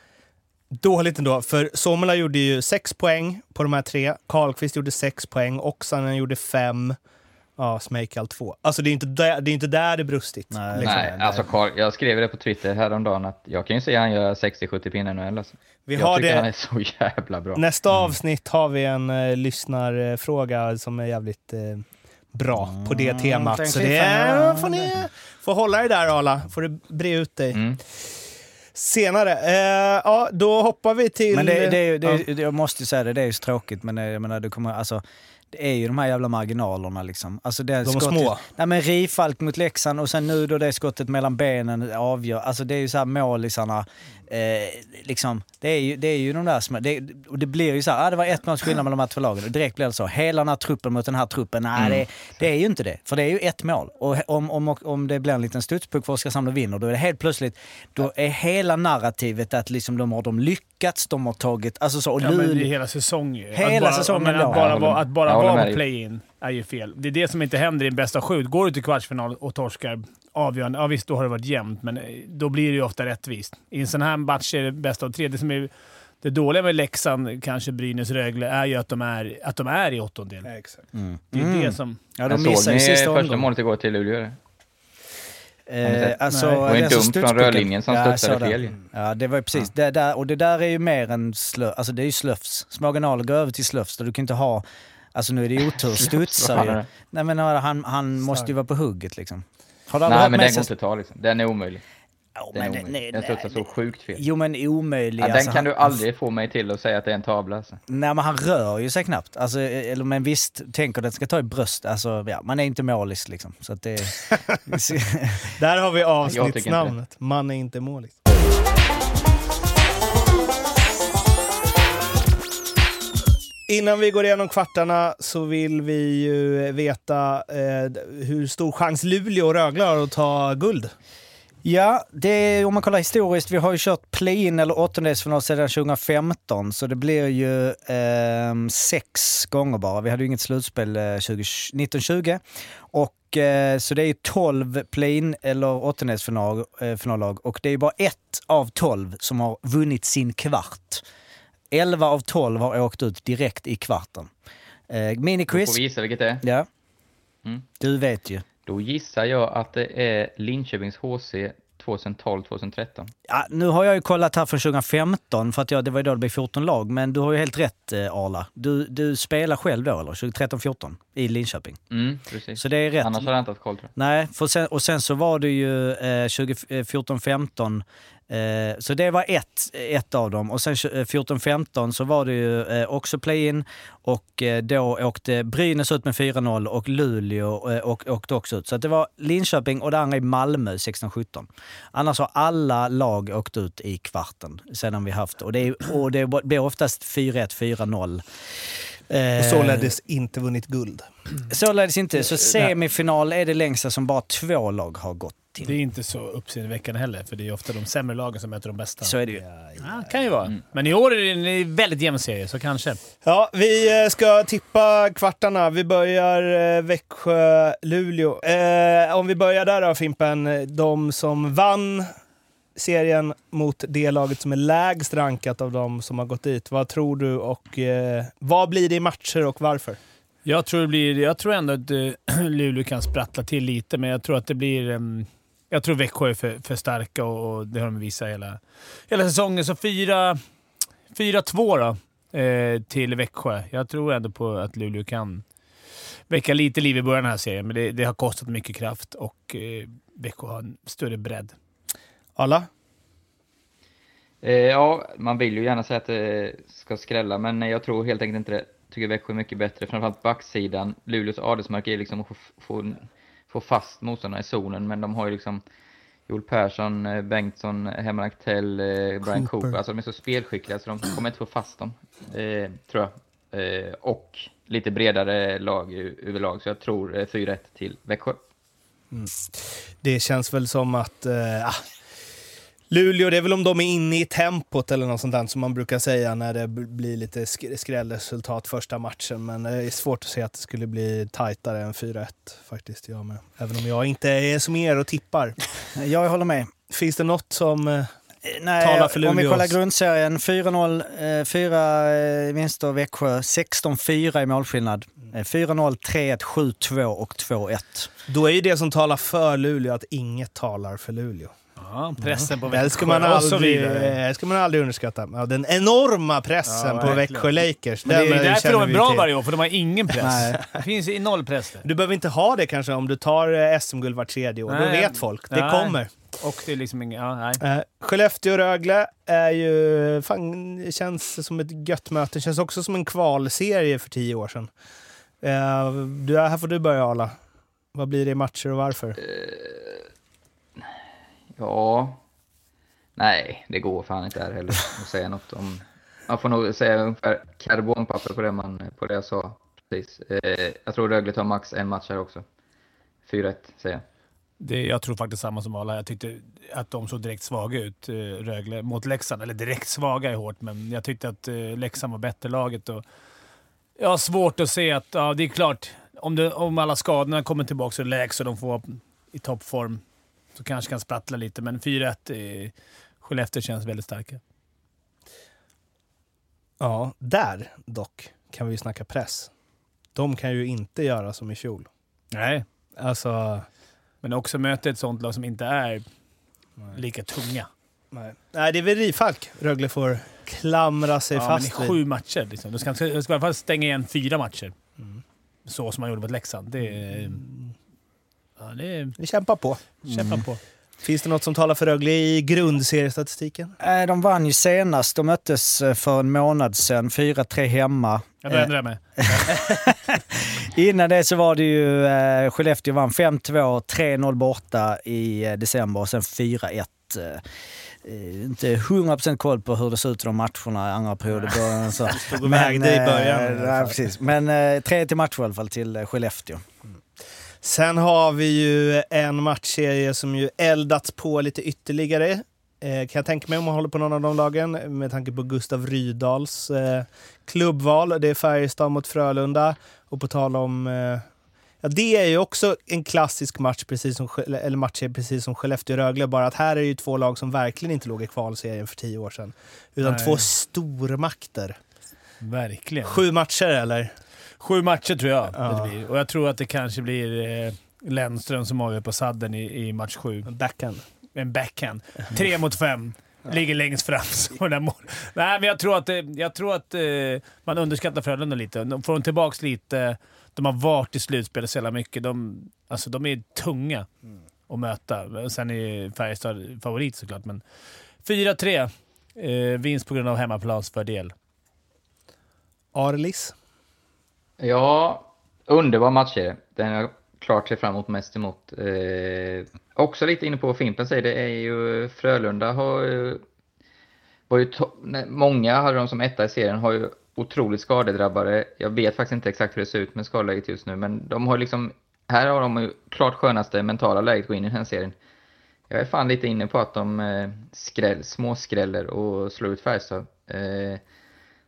dåligt ändå. För Somela gjorde ju sex poäng på de här tre, Karlqvist gjorde sex poäng, Oksanen gjorde fem Ja, Smekal 2. Alltså det är inte där det, är inte där det brustit. Nej. liksom. Nej, alltså Carl, jag skrev det på Twitter häromdagen att jag kan ju säga att han gör 60-70 pinnar nu alltså. Vi Jag har tycker det. han är så jävla bra. Nästa avsnitt har vi en uh, lyssnarfråga som är jävligt eh, bra på det temat. tänk Så det ja. får ni får hålla dig där Arla. får du bre ut dig Mm. senare. Eh, ja, då hoppar vi till... Men det, det, är det, Ja. är- jag måste ju säga det, det är ju så tråkigt men det, jag menar, det kommer, alltså, det är ju de här jävla marginalerna liksom. Alltså det De skottet, små. Nej men Rifalk mot Leksand och sen nu då det skottet mellan benen avgör. Alltså det är ju så här målisarna, eh, liksom, det är ju, det är ju de där små, det, och det blir ju så här, ah, det var ett måls skillnad mellan de här två lagen. Och direkt blir det så, hela den här truppen mot den här truppen, nej det, det är ju inte det. För det är ju ett mål. Och om, om, om det blir en liten studspuck för Oskarshamn och vinner, då är det helt plötsligt, då är hela narrativet att liksom de har de lyckats, de har tagit, alltså så, och Ja, men det är hela säsongen. Hela att bara, säsongen, att bara, vara- att bara vara play-in är ju fel. Det är det som inte händer i en bästa sju. Går du till kvartsfinal och torskar avgörande, ja visst, då har det varit jämnt, men eh, då blir det ju ofta rättvist. I en sån här match är det bästa av tre. Det som är det dåliga med Leksand, kanske Brynäs, Rögle, är ju att de är, att de är i åttondel. Ja, exakt. Mm. Det är Mm. det som... Ja, de missar ju sista första omgången. målet igår till Luleå? Eh, alltså. Det var dumt som från rörlinjen som Ja, studsade fel. Ja, det var ju precis. Det där, och det där är ju mer än slö, alltså det är ju slöfs. Små går över till slöfs. Du kan inte ha, alltså nu är det ju otur, studsar ju. Nej men han, han måste ju vara på hugget liksom. Har du Nej, men den går inte att ta liksom. Den är omöjlig. Ja, Den, är men omöjlig. nej, den studsar så sjukt fel. Jo men omöjlig. Ja, den alltså, kan han, du aldrig få mig till att säga att det är en tavla alltså. Nej men han rör ju sig knappt. Alltså, eller men visst, tänker att den ska ta i bröst. Alltså ja, man är inte målis liksom. Så att det... Där har vi avsnittsnamnet. Man är inte målis. Innan vi går igenom kvartarna så vill vi ju veta eh, hur stor chans Luleå och Rögle har att ta guld. Ja, det är, om man kollar historiskt, vi har ju kört play-in eller åttondelsfinal sedan 2015, så det blir ju eh, sex gånger bara. Vi hade ju inget slutspel eh, 20, 1920. Och, eh, så det är ju 12 play-in eller åttondelsfinallag eh, och det är ju bara ett av 12 som har vunnit sin kvart. 11 av 12 har åkt ut direkt i kvarten. Eh, Då får miniquiz. vi gissa vilket det är. Ja. Mm. Du vet ju. Då gissar jag att det är Linköpings HC 2012-2013. Ja, nu har jag ju kollat här från 2015, för att jag, det var ju då det blev 14 lag. Men du har ju helt rätt eh, Arla. Du, du spelar själv då, eller? 2013-14 i Linköping. Mm, precis. Så det är rätt. Annars har jag inte haft koll tror jag. Nej, sen, och sen så var det ju eh, 2014-15. Eh, så det var ett, ett av dem. Och sen 14-15 så var det ju eh, också play-in. Och eh, då åkte Brynäs ut med 4-0 och Luleå eh, och, åkte också ut. Så det var Linköping och det andra är Malmö 16-17. Annars har alla lag åkt ut i kvarten sedan vi haft och det. Är, och det blir oftast 4-1, 4-0. Och Eh, således inte vunnit guld. Således inte. Så semifinal är det längsta som bara två lag har gått till. Det är inte så uppseendeväckande heller, för det är ofta de sämre lagen som möter de bästa. Så är det ju. Ja, kan ju vara. Men i år är det en väldigt jämn serie, så kanske. Ja, vi eh, ska tippa kvartarna. Vi börjar eh, Växjö-Luleå. Eh, om vi börjar där då Fimpen. De som vann serien mot det laget som är lägst rankat av de som har gått dit. Vad tror du och eh, vad blir det i matcher och varför? Jag tror, det blir, jag tror ändå att eh, Luleå kan sprattla till lite, men jag tror att det blir... jag tror Växjö är för, för starka och, och det har de visat hela, hela säsongen. Så 4-2 då, eh, till Växjö. Jag tror ändå på att Luleå kan väcka lite liv i början av den här serien, men det, det har kostat mycket kraft och eh, Växjö har en större bredd. Alla? Eh, ja, man vill ju gärna säga att det ska skrälla, men jag tror helt enkelt inte det. Tycker Växjö är mycket bättre, framförallt backsidan. Luleås adelsmärke är liksom att få, få, få fast motståndarna i zonen, men de har ju liksom Joel Persson, eh, Bengtsson, Herman Aktell, eh, Brian Cooper. Cooper. Alltså de är så spelskickliga så de kommer inte få fast dem, eh, tror jag. Eh, och lite bredare lag överlag, så jag tror eh, 4-1 till Växjö. Det känns väl som att... Eh, ah, Luleå, det är väl om de är inne i tempot eller något sånt där som man brukar säga när det blir lite sk- skrällresultat första matchen. Men det är svårt att se att det skulle bli tajtare än 4-1 faktiskt, jag med. Även om jag inte är som er och tippar. Jag håller med. Finns det något som... Eh, Nej, Tala för om vi kollar grundserien. 4-0, eh, fyra eh, vinster Växjö, 16-4 i målskillnad. Mm. Eh, 4-0, 3-1, 7-2 och 2-1. Då är ju det som talar för Luleå att inget talar för Luleå. Ja, pressen på Det ska man Växjö och så aldrig, vidare. eh, ska man aldrig underskatta. Ja, den enorma pressen Ja, på. Växjö Lakers. Men det är eh, därför de är bra till. varje år, för de har ingen press. Nej. Det finns noll press där. Du behöver inte ha det kanske om du tar eh, SM-guld vart tredje år. Då Nej. vet folk. Det Nej. kommer. Och det är liksom ingen... Ja, nej. Eh, Skellefteå-Rögle är ju... Fan, det känns som ett gött möte. Det känns också som en kvalserie för tio år sedan. Du, här får du börja, Arla. Vad blir det i matcher och varför? Ja... Nej, det går fan inte här heller att säga något om... Man får nog säga ungefär karbonpapper på det, man, på det jag sa precis. Eh, jag tror Rögle tar max en match här också. 4-1 säger jag. Det, jag tror faktiskt samma som alla. Jag tyckte att de såg direkt svaga ut, eh, Rögle, mot Leksand. Eller direkt svaga är hårt, men jag tyckte att eh, Leksand var bättre laget. Och jag har svårt att se att... Ja, det är klart, om, det, om alla skadorna kommer tillbaka och läks och de får i toppform så kanske kan sprattla lite, men 4-1 eh, Skellefteå känns väldigt starka. Ja, där dock kan vi ju snacka press. De kan ju inte göra som i fjol. Nej, Alltså... men också möta ett sånt lag som inte är lika tunga. Nej, nej det är väl Rifalk Rögle får klamra sig Ja, men i fast sju matcher. Liksom. Du ska, du ska i alla fall stänga igen fyra matcher. Så som man gjorde mot Leksand. Det är... Ja, det är... Vi kämpar på. Kämpa på. Finns det något som talar för Rögle i grundseriestatistiken? Eh, De vann ju senast. De möttes eh, för en månad sedan. 4-3 hemma. Jag börjar ändra mig. Innan det så var det ju eh, Skellefteå vann 5-2, 3-0 borta i eh, december och sen 4-1. Eh, eh, inte 100% koll på hur det ser ut i de matcherna i andra perioder. början Så. Stod och vägde i början. eh, i nej, precis. Men eh, 3 till match i alla fall till eh, Skellefteå. Sen har vi ju en matchserie som ju eldats på lite ytterligare. Eh, kan jag tänka mig om man håller på någon av de lagen med tanke på Gustav Rydals eh, klubbval. Det är Färjestad mot Frölunda. Och på tal om... Eh, ja, det är ju också en klassisk match, precis som, eller matcher precis som Skellefteå-Rögle. Bara att här är det ju två lag som verkligen inte låg i kvalserien för tio år sedan. Utan Nej. två stormakter. Verkligen. Sju matcher eller? Sju matcher tror jag Ja. det blir. Och jag tror att det kanske blir eh, Lennström som avgör på sadden i, i match sju. Backhand. En backhand. Tre mot fem. Ligger längst fram. Så där mål. Nej, men jag tror att, eh, jag tror att eh, man underskattar Frölunda lite. De får de tillbaka lite. De har varit i slutspelet så jävla mycket. De, alltså, de är tunga att möta. Sen är Färjestad favorit såklart, men 4-3. Eh, vinst på grund av hemmaplansfördel. Arlis. Ja, underbar match är det. Den jag klart ser fram emot mest emot. Eh, också lite inne på vad Fimpen säger, det är ju Frölunda har ju... Var ju nej, många hade de som etta i serien, har ju otroligt skadedrabbade. Jag vet faktiskt inte exakt hur det ser ut med skadeläget just nu, men de har liksom... Här har de ju klart skönaste mentala läget att gå in i den här serien. Jag är fan lite inne på att de eh, skräll, småskräller och slår ut Färjestad. Eh,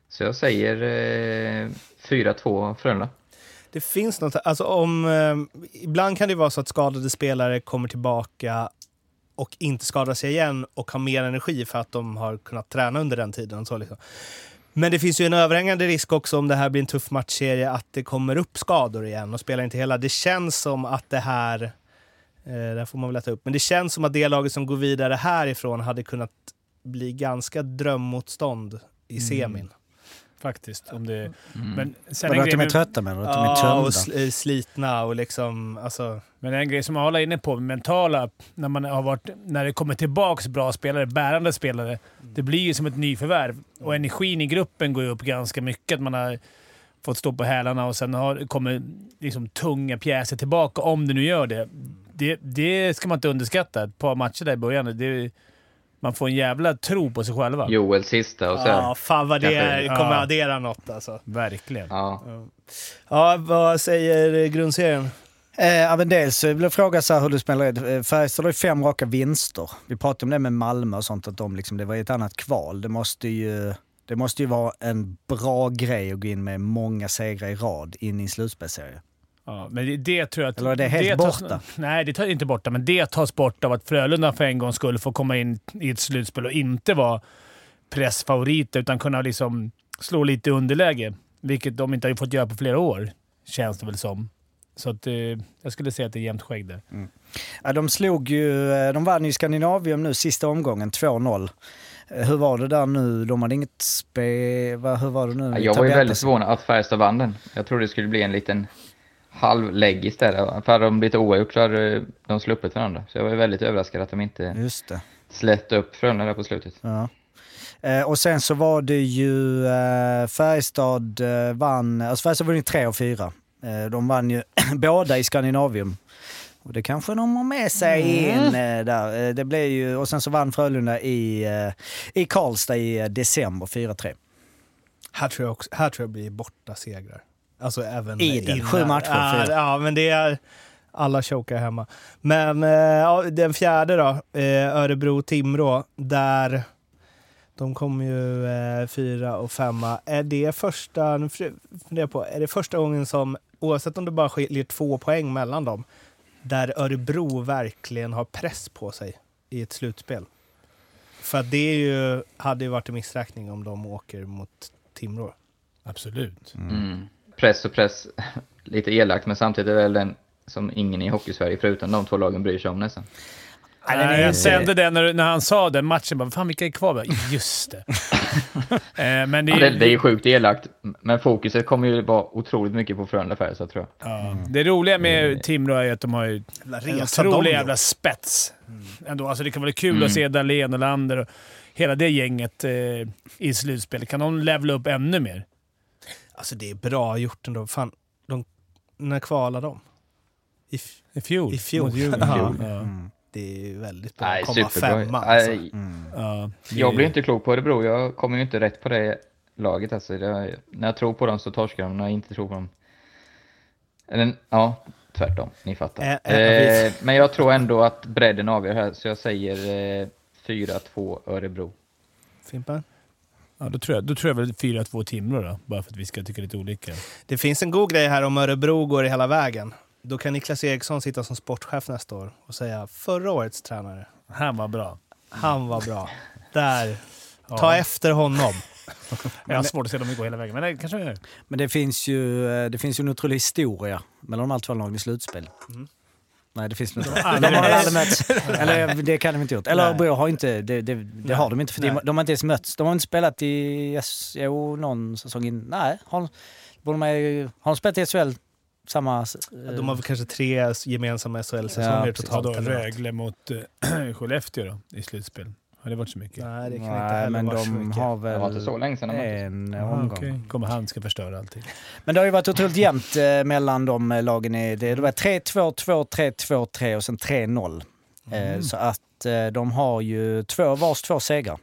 så jag säger eh, 4-2 Frölunda. Det finns något, alltså om, eh, ibland kan det vara så att skadade spelare kommer tillbaka och inte skadar sig igen och har mer energi för att de har kunnat träna under den tiden. Så liksom. Men det finns ju en överhängande risk också om det här blir en tuff matchserie att det kommer upp skador igen och spelar inte hela. Det känns som att det här, eh, där får man väl äta upp, men det känns som att det laget som går vidare härifrån hade kunnat bli ganska drömmotstånd i semin. Faktiskt. Om det, Mm. Men sen Vadå en att grej de är med- trötta du? Att de är tömda? och sl- slitna och liksom, alltså... Men en grej som alla är inne på, mentala, när, man har varit, när det kommer tillbaks bra spelare, bärande spelare, det blir ju som ett nyförvärv. Och energin i gruppen går ju upp ganska mycket. Att man har fått stå på hälarna och sen har, kommer liksom tunga pjäser tillbaka, om det nu gör det. Det, det ska man inte underskatta. Ett par matcher där i början, det, man får en jävla tro på sig själva. Joels sista och så. Ja, fan vad det är, kommer Ja. addera något alltså. Verkligen. Ja. Ja, vad säger grundserien? Eh, men dels så vill jag fråga så här hur du spelar. Eh, Färjestad har ju fem raka vinster. Vi pratade om det med Malmö och sånt, att de liksom, det var ett annat kval. Det måste ju, det måste ju vara en bra grej att gå in med många segrar i rad in i en slutspelsserie. Ja, men det, det tror jag att... Eller är det helt tas- borta? Nej, det tar inte borta, men det tas bort av att Frölunda för en gång skulle få komma in i ett slutspel och inte vara pressfavoriter, utan kunna liksom slå lite underläge. Vilket de inte har fått göra på flera år. känns det väl som. Så att, eh, jag skulle säga att det är jämnt skägg där. Ja, de slog ju, eh, de vann ju Skandinavium nu sista omgången, 2-0. Eh, Hur var det där nu? De hade inget spel... va, Hur var det nu? Ja, jag var ju väldigt förvånad att Färjestad vann den. Jag trodde det skulle bli en liten halvlägg istället. För hade de blivit oavgjort så hade de sluppit varandra. Så jag var ju väldigt överraskad att de inte Just det. släppte upp Frölunda där på slutet. Ja. Eh, och sen så var det ju eh, Färjestad eh, vann, alltså Färjestad vann ju tre och fyra. De vann ju båda i Skandinavium. Och det kanske de har med sig in eh, där. Det blev ju, och sen så vann Frölunda i, i Karlstad i december 4-3. Här tror jag, också, här tror jag blir borta segrar. Alltså även Idel, innan. sju matcher, Ja, ja, men det är... Alla chokar hemma. Men eh, ja, den fjärde då, eh, Örebro-Timrå, där de kom ju eh, fyra och femma. Är det första, nu funderar jag på, är det första gången som, oavsett om det bara skiljer två poäng mellan dem, där Örebro verkligen har press på sig i ett slutspel? För det är ju, hade ju varit en missräkning om de åker mot Timrå. Absolut. Mm. Press och press, lite elakt, men samtidigt är det väl den som ingen i Hockeysverige förutom de två lagen bryr sig om nästan. Nej, den jag kände det när, när han sa den matchen. Bara, Fan, vilka är kvar? Bara, Just det. eh, men det, Ja, är- det, det är ju sjukt elakt, men fokuset kommer ju vara otroligt mycket på Frölunda Färjestad tror jag. Ja. Det roliga med Timrå är att de har ju en otrolig jävla spets. Ändå, alltså det kan vara kul Mm. att se Dahlén och Lander och hela det gänget eh, i slutspel. Kan de levla upp ännu mer? Alltså det är bra gjort ändå. Fan, de, när kvalar de? I, I fjol. I fjol. Mot Djurgården. Ja. Ja. Mm. det är ju väldigt bra Nej, komma superbra. femma. Alltså. Nej, Ja, det Jag blir inte klok på Örebro. Jag kommer ju inte rätt på det laget. Alltså. Det, när jag tror på dem så torskar de, när jag inte tror på dem... Eller, ja, tvärtom. Ni fattar. Ä- ä- Eh, men jag tror ändå att bredden avgör här, så jag säger eh, 4-2 Örebro. Fimpen? Ja, då tror jag, då tror jag väl 4-2 Timrå då, bara för att vi ska tycka lite olika. Det finns en god grej här om Örebro går hela vägen. Då kan Niklas Eriksson sitta som sportchef nästa år och säga förra årets tränare, Han var bra. han var bra. Där, Ja. ta efter honom. Jag har svårt att se dem gå hela vägen, men det kanske gör. Men det finns, ju, eh, det finns ju en otrolig historia mellan de här två lagen i slutspel. Mm. Nej, det finns det inte. aldrig De har aldrig mötts. Eller det kan de inte gjort. Eller. Örebro har inte, det, det, det har de inte för de, de har inte ens mötts. De har inte spelat i, jo, någon säsong in. Nej, har, borde man, ju- har de spelat i SHL samma... eh, De har väl kanske tre gemensamma SHL-säsonger Ja. Ja, totalt. Rögle mot äh, Skellefteå då, i slutspel. Har det varit så mycket? Nej, det kan inte Nej, heller men vara så de mycket. har Det var inte så väl länge sedan en Ah, omgång. okej. Kommer han ska förstöra allting. Men det har ju varit otroligt jämnt eh, mellan de eh, lagen. i- Det, det var 3-2, 2-3, 2-3 och sen 3-0. Eh, så att eh, de har ju två, vars två segrar.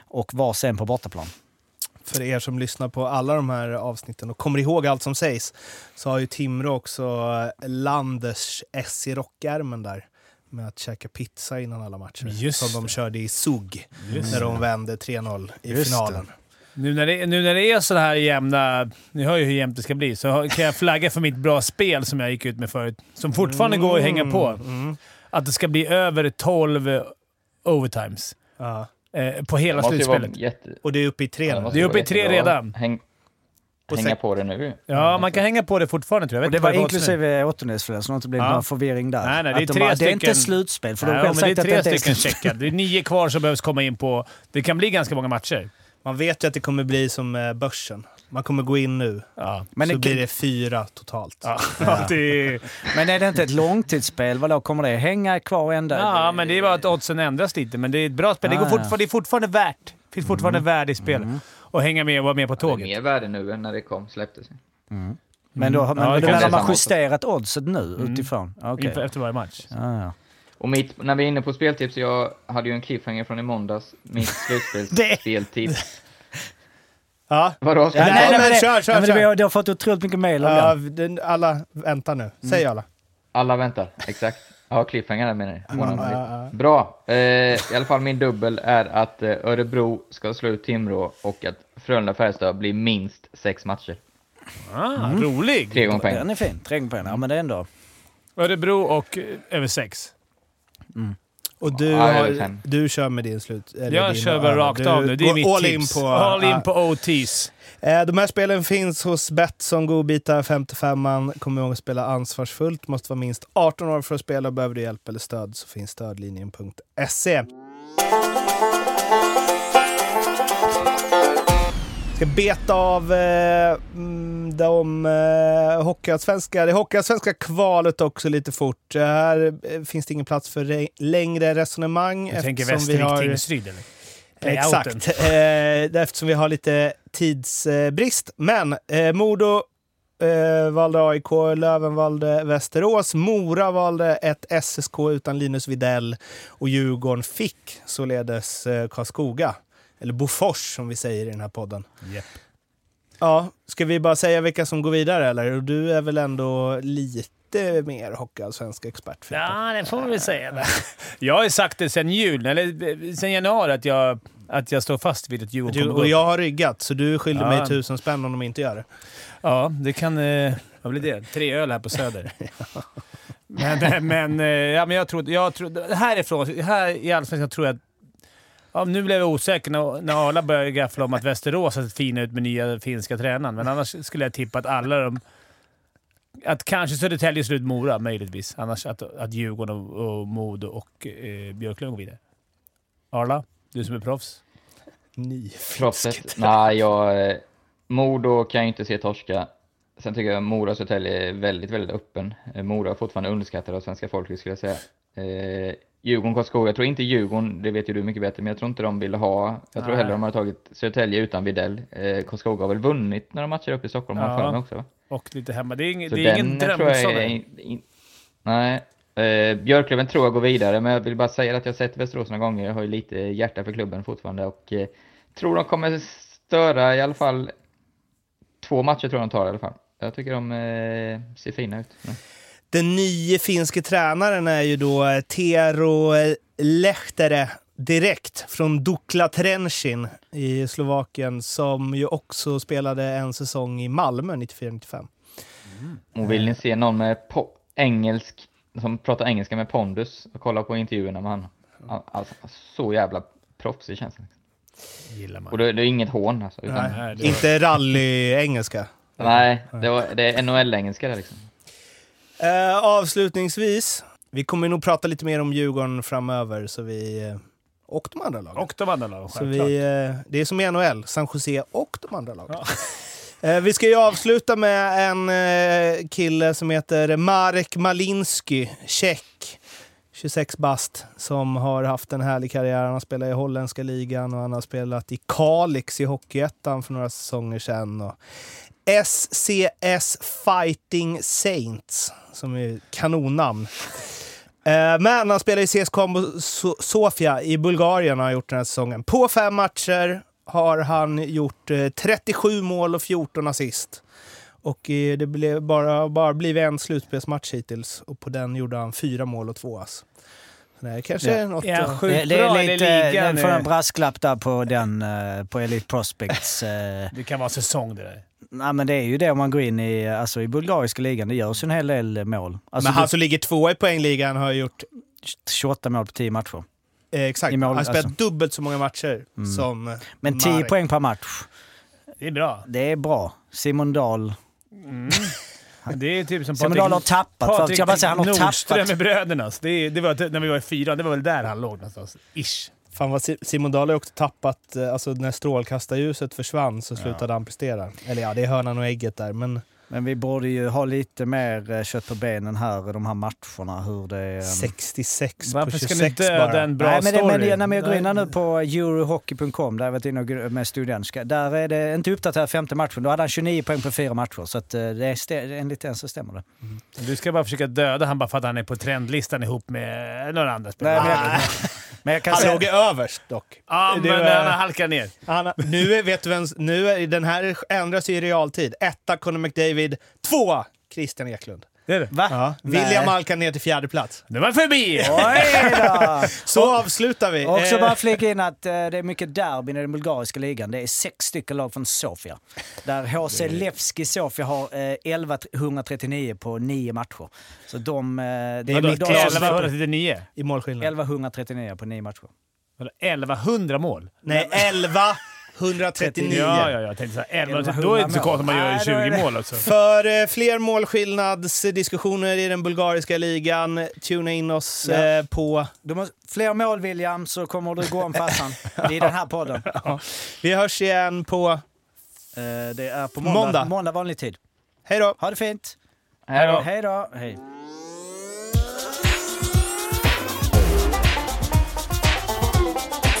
Och vars en på bortaplan. För er som lyssnar på alla de här avsnitten och kommer ihåg allt som sägs så har ju Timrå också eh, Landers S i rockärmen där med att käka pizza innan alla matcher. Just som de det. körde i SUG Just när de vände 3-0 i Just finalen. Nu när, det, nu när det är så här jämna... Ni hör ju hur jämnt det ska bli, så kan jag flagga för mitt bra spel som jag gick ut med förut. Som fortfarande går att hänga på. Mm. Att det ska bli över 12 eh, overtimes. Ja. Eh, på Det hela slutspelet. jätte... Och det är uppe i tre Ja, Det är uppe i tre redan. Häng, hänga sen- på det nu. Ja, man kan hänga på det fortfarande tror jag. jag. Det var inklusive åttondelsfinal, så det inte blivit Ja. någon förvirring där. Nej, nej, det är de tre bara, det är inte stycken- slutspel, för de Ja, har själv men det är sagt att det tre inte är stycken slutspel. checkade. Det är nio kvar som behövs komma in på... Det kan bli ganska många matcher. Man vet ju att det kommer bli som eh, börsen. Man kommer gå in nu, Ja. Men så det, blir det fyra totalt. Ja, det är, men är det inte ett långtidsspel? Vadå, kommer det hänga kvar ända? ja, men det är bara att oddsen ändras lite. Men det är ett bra spel. Det, går Ah, fortfarande, det är fortfarande värt. Det finns fortfarande värde i spel. Och hänga med och vara med på Det är tåget. mer värde nu än när det kom, släpptes. Men då har Ja, men det det man samma justerat oddset nu Mm. utifrån? Inför, efter varje match. Ja, ja. Och mitt, när vi är inne på speltips, jag hade ju en cliffhanger från i måndags. Mitt slutspelsspeltips. Ja. Vadå? Ja, nej, ta- men det, kör, kör, ja, men det, har- har fått otroligt mycket mail om Ja, det. alla, vänta nu. Säg alla. Alla väntar, exakt. Ja, cliffhanger där menar jag. Ja, lite. Bra. Eh, I alla fall min dubbel är att eh, Örebro ska slå ut Timrå och att Frölunda-Färjestad blir minst sex matcher. Ah, Rolig! Tre gånger poäng. Den är fin. Tre gånger poäng. Ja, men det är ändå... Örebro och eh, över sex. Och du, Ja, har, du kör med din slut? eller Jag din kör bara rakt Du av nu. Det är mitt all tips. In på, all in på OTs. Eh, De här spelen finns hos Betsson Godbitar 55an. Kom ihåg att spela ansvarsfullt. Måste vara minst 18 år för att spela. Behöver du hjälp eller stöd så finns stödlinjen.se. Ska beta av eh, mm, de eh, hockeyallsvenska, det hockeyallsvenska kvalet också lite fort. Här finns det ingen plats för re- längre resonemang. Du tänker Västervik-Tingsryd eller? Exakt, eh, eftersom vi har lite tidsbrist. Men eh, Modo eh, valde AIK, Löven valde Västerås, Mora valde ett SSK utan Linus Videll och Djurgården fick således eh, Karlskoga. Eller Bofors som vi säger i den här podden. Japp. Ja, ska vi bara säga vilka som går vidare eller? Du är väl ändå lite mer hockeyallsvensk expert? Ja, det får vi väl säga. Jag har ju sagt det sen jul, eller sen januari, att jag, att jag står fast vid att Djurgården Du, kommer och upp. jag har ryggat, så du skyller Ja. mig tusen spänn om de inte gör det. Ja, det kan... Eh, vad blir det? Tre öl här på Söder. men, men, eh, ja, men jag tror... Jag tror härifrån, här i Allsvenskan tror jag att... Ja, nu blev jag osäker när, när Arla började gaffla om att Västerås har sett fina ut med nya finska tränaren, men annars skulle jag tippa att alla de... Att kanske Södertälje slår ut Mora, möjligtvis. Annars att, att Djurgården och, och Modo och eh, Björklund går vidare. Arla, du som är proffs. Proffset? Nej, jag... eh, Modo kan jag inte se torska. Sen tycker jag Mora och Södertälje är väldigt, väldigt öppen. Eh, Mora är fortfarande underskattad av svenska folket skulle jag säga. Eh, Djurgården, Karlskoga. Jag tror inte Djurgården, det vet ju du mycket bättre, men jag tror inte de ville ha... Jag tror Nej. hellre de hade tagit Södertälje utan Videll. Eh, Karlskoga har väl vunnit när de matchar upp i Stockholm, har Ja. för mig också va? Och lite hemma. Det är, ing, det är ingen tror in, nej. Eh, Björklöven tror jag går vidare, men jag vill bara säga att jag har sett Västerås några gånger. Jag har ju lite hjärta för klubben fortfarande och eh, tror de kommer störa i alla fall två matcher tror jag de tar i alla fall. Jag tycker de eh, ser fina ut. Mm. Den nya finske tränaren är ju då eh, Tero Lehtere direkt från Dukla Trenčín i Slovakien som ju också spelade en säsong i Malmö 94-95. Och vill ni se någon med po- engelsk, som pratar engelska med pondus och kolla på intervjuerna med han. Al- Alltså, så jävla proffsig känns det. gillar man. Och det, det är inget hån alltså. Utan, Nej, Nej, det var- Inte rally-engelska. nej, det, var, det är NHL-engelska där liksom. Eh, avslutningsvis, vi kommer nog prata lite mer om Djurgården framöver så vi, eh, och de andra lagen. Och de andra lagen, Så självklart. vi, eh, det är som i NHL, San Jose och de andra lagen. Eh, Vi ska ju avsluta med en eh, kille som heter Marek Malinski, tjeck. 26 bast, som har haft en härlig karriär. Han har spelat i holländska ligan och han har spelat i Kalix i Hockeyettan för några säsonger sedan. Och SCS Fighting Saints, som är kanonnamn. Eh, Men han spelar i CS Combo So- Sofia i Bulgarien och har gjort den här säsongen. På fem matcher har han gjort eh, 37 mål och 14 assist. Och eh, det blev bara, bara blivit en slutspelsmatch hittills och på den gjorde han fyra mål och två ass. Det kanske Ja. är något... Ja, eh, sjukt Det, är lite, den får en brasklapp där på den, eh, på Elite Prospects. eh. Det kan vara säsong det där. Nej men det är ju det om man går in i, alltså i bulgariska ligan. Det görs ju en hel del mål. Alltså men han som ligger tvåa i poängligan har gjort 28 mål på 10 matcher. eh, exakt, mål, han har spelat alltså. dubbelt så många matcher som eh, Men 10 Marek. poäng per match, Det är bra. det är bra. Simon Dahl. Det är typ som Simon Dahl har tappat. Patrik jag bara säga, han har Nordström tappat. med bröderna. Det, är- det var när vi var i fyran. Det var väl där han låg någonstans. Ish. Fan vad Si- Simon Dahl har också tappat, eh, alltså när strålkastarljuset försvann så slutade han prestera. Eller ja, det är hönan och ägget där, men Men vi borde ju ha lite mer eh, kött på benen här, de här matcherna. Hur det... ehm, 66 Varför på ska 26 ni döda bara. en bra Nej, men, det, story? men, det- nej, men jag går in nu på eurohockey.com, där jag varit inne och med studentska. Där är det inte uppdaterat femte matchen. Då hade han 29 poäng på fyra matcher. Så att, eh, det är, enligt den så stämmer det. Du ska bara försöka döda han bara för att han är på trendlistan ihop med några andra spelare. Nej, men jag, kan Han säga... låg överst dock. Ja, Det men var- han har halkat ner. Han, nu är, vet du vem, nu är, den här ändras ju i realtid. Etta Conor McDavid, tvåa Christian Eklund. Det är det. Va? Ja. Nej. William halkar ner till fjärde plats. Det var förbi! Oj då! Så avslutar vi. Också Eh, bara flika in att eh, det är mycket derbyn i den bulgariska ligan. Det är sex stycken lag från Sofia. Där HC Levski Sofia har eh, 1139 på nio matcher. Så de... Eh, det är Vadå, de som- 1139? I målskillnad. 1139 på nio matcher. Vadå, 1100 mål? Nej, 11 139. Ja, ja, jag tänkte såhär, 1100. 1100 Då är det inte så konstigt om man gör Nej, då är 20 det- mål alltså. För eh, fler målskillnadsdiskussioner i den bulgariska ligan, tuna in oss Ja. eh, på... Du måste, fler mål William så kommer du gå om farsan i den här podden. Vi hörs igen på... Eh, det är på måndag. Måndag. måndag. vanlig tid. Hej då! Ha det fint! Hej då. Hej då! Hej.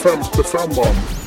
Femte femman.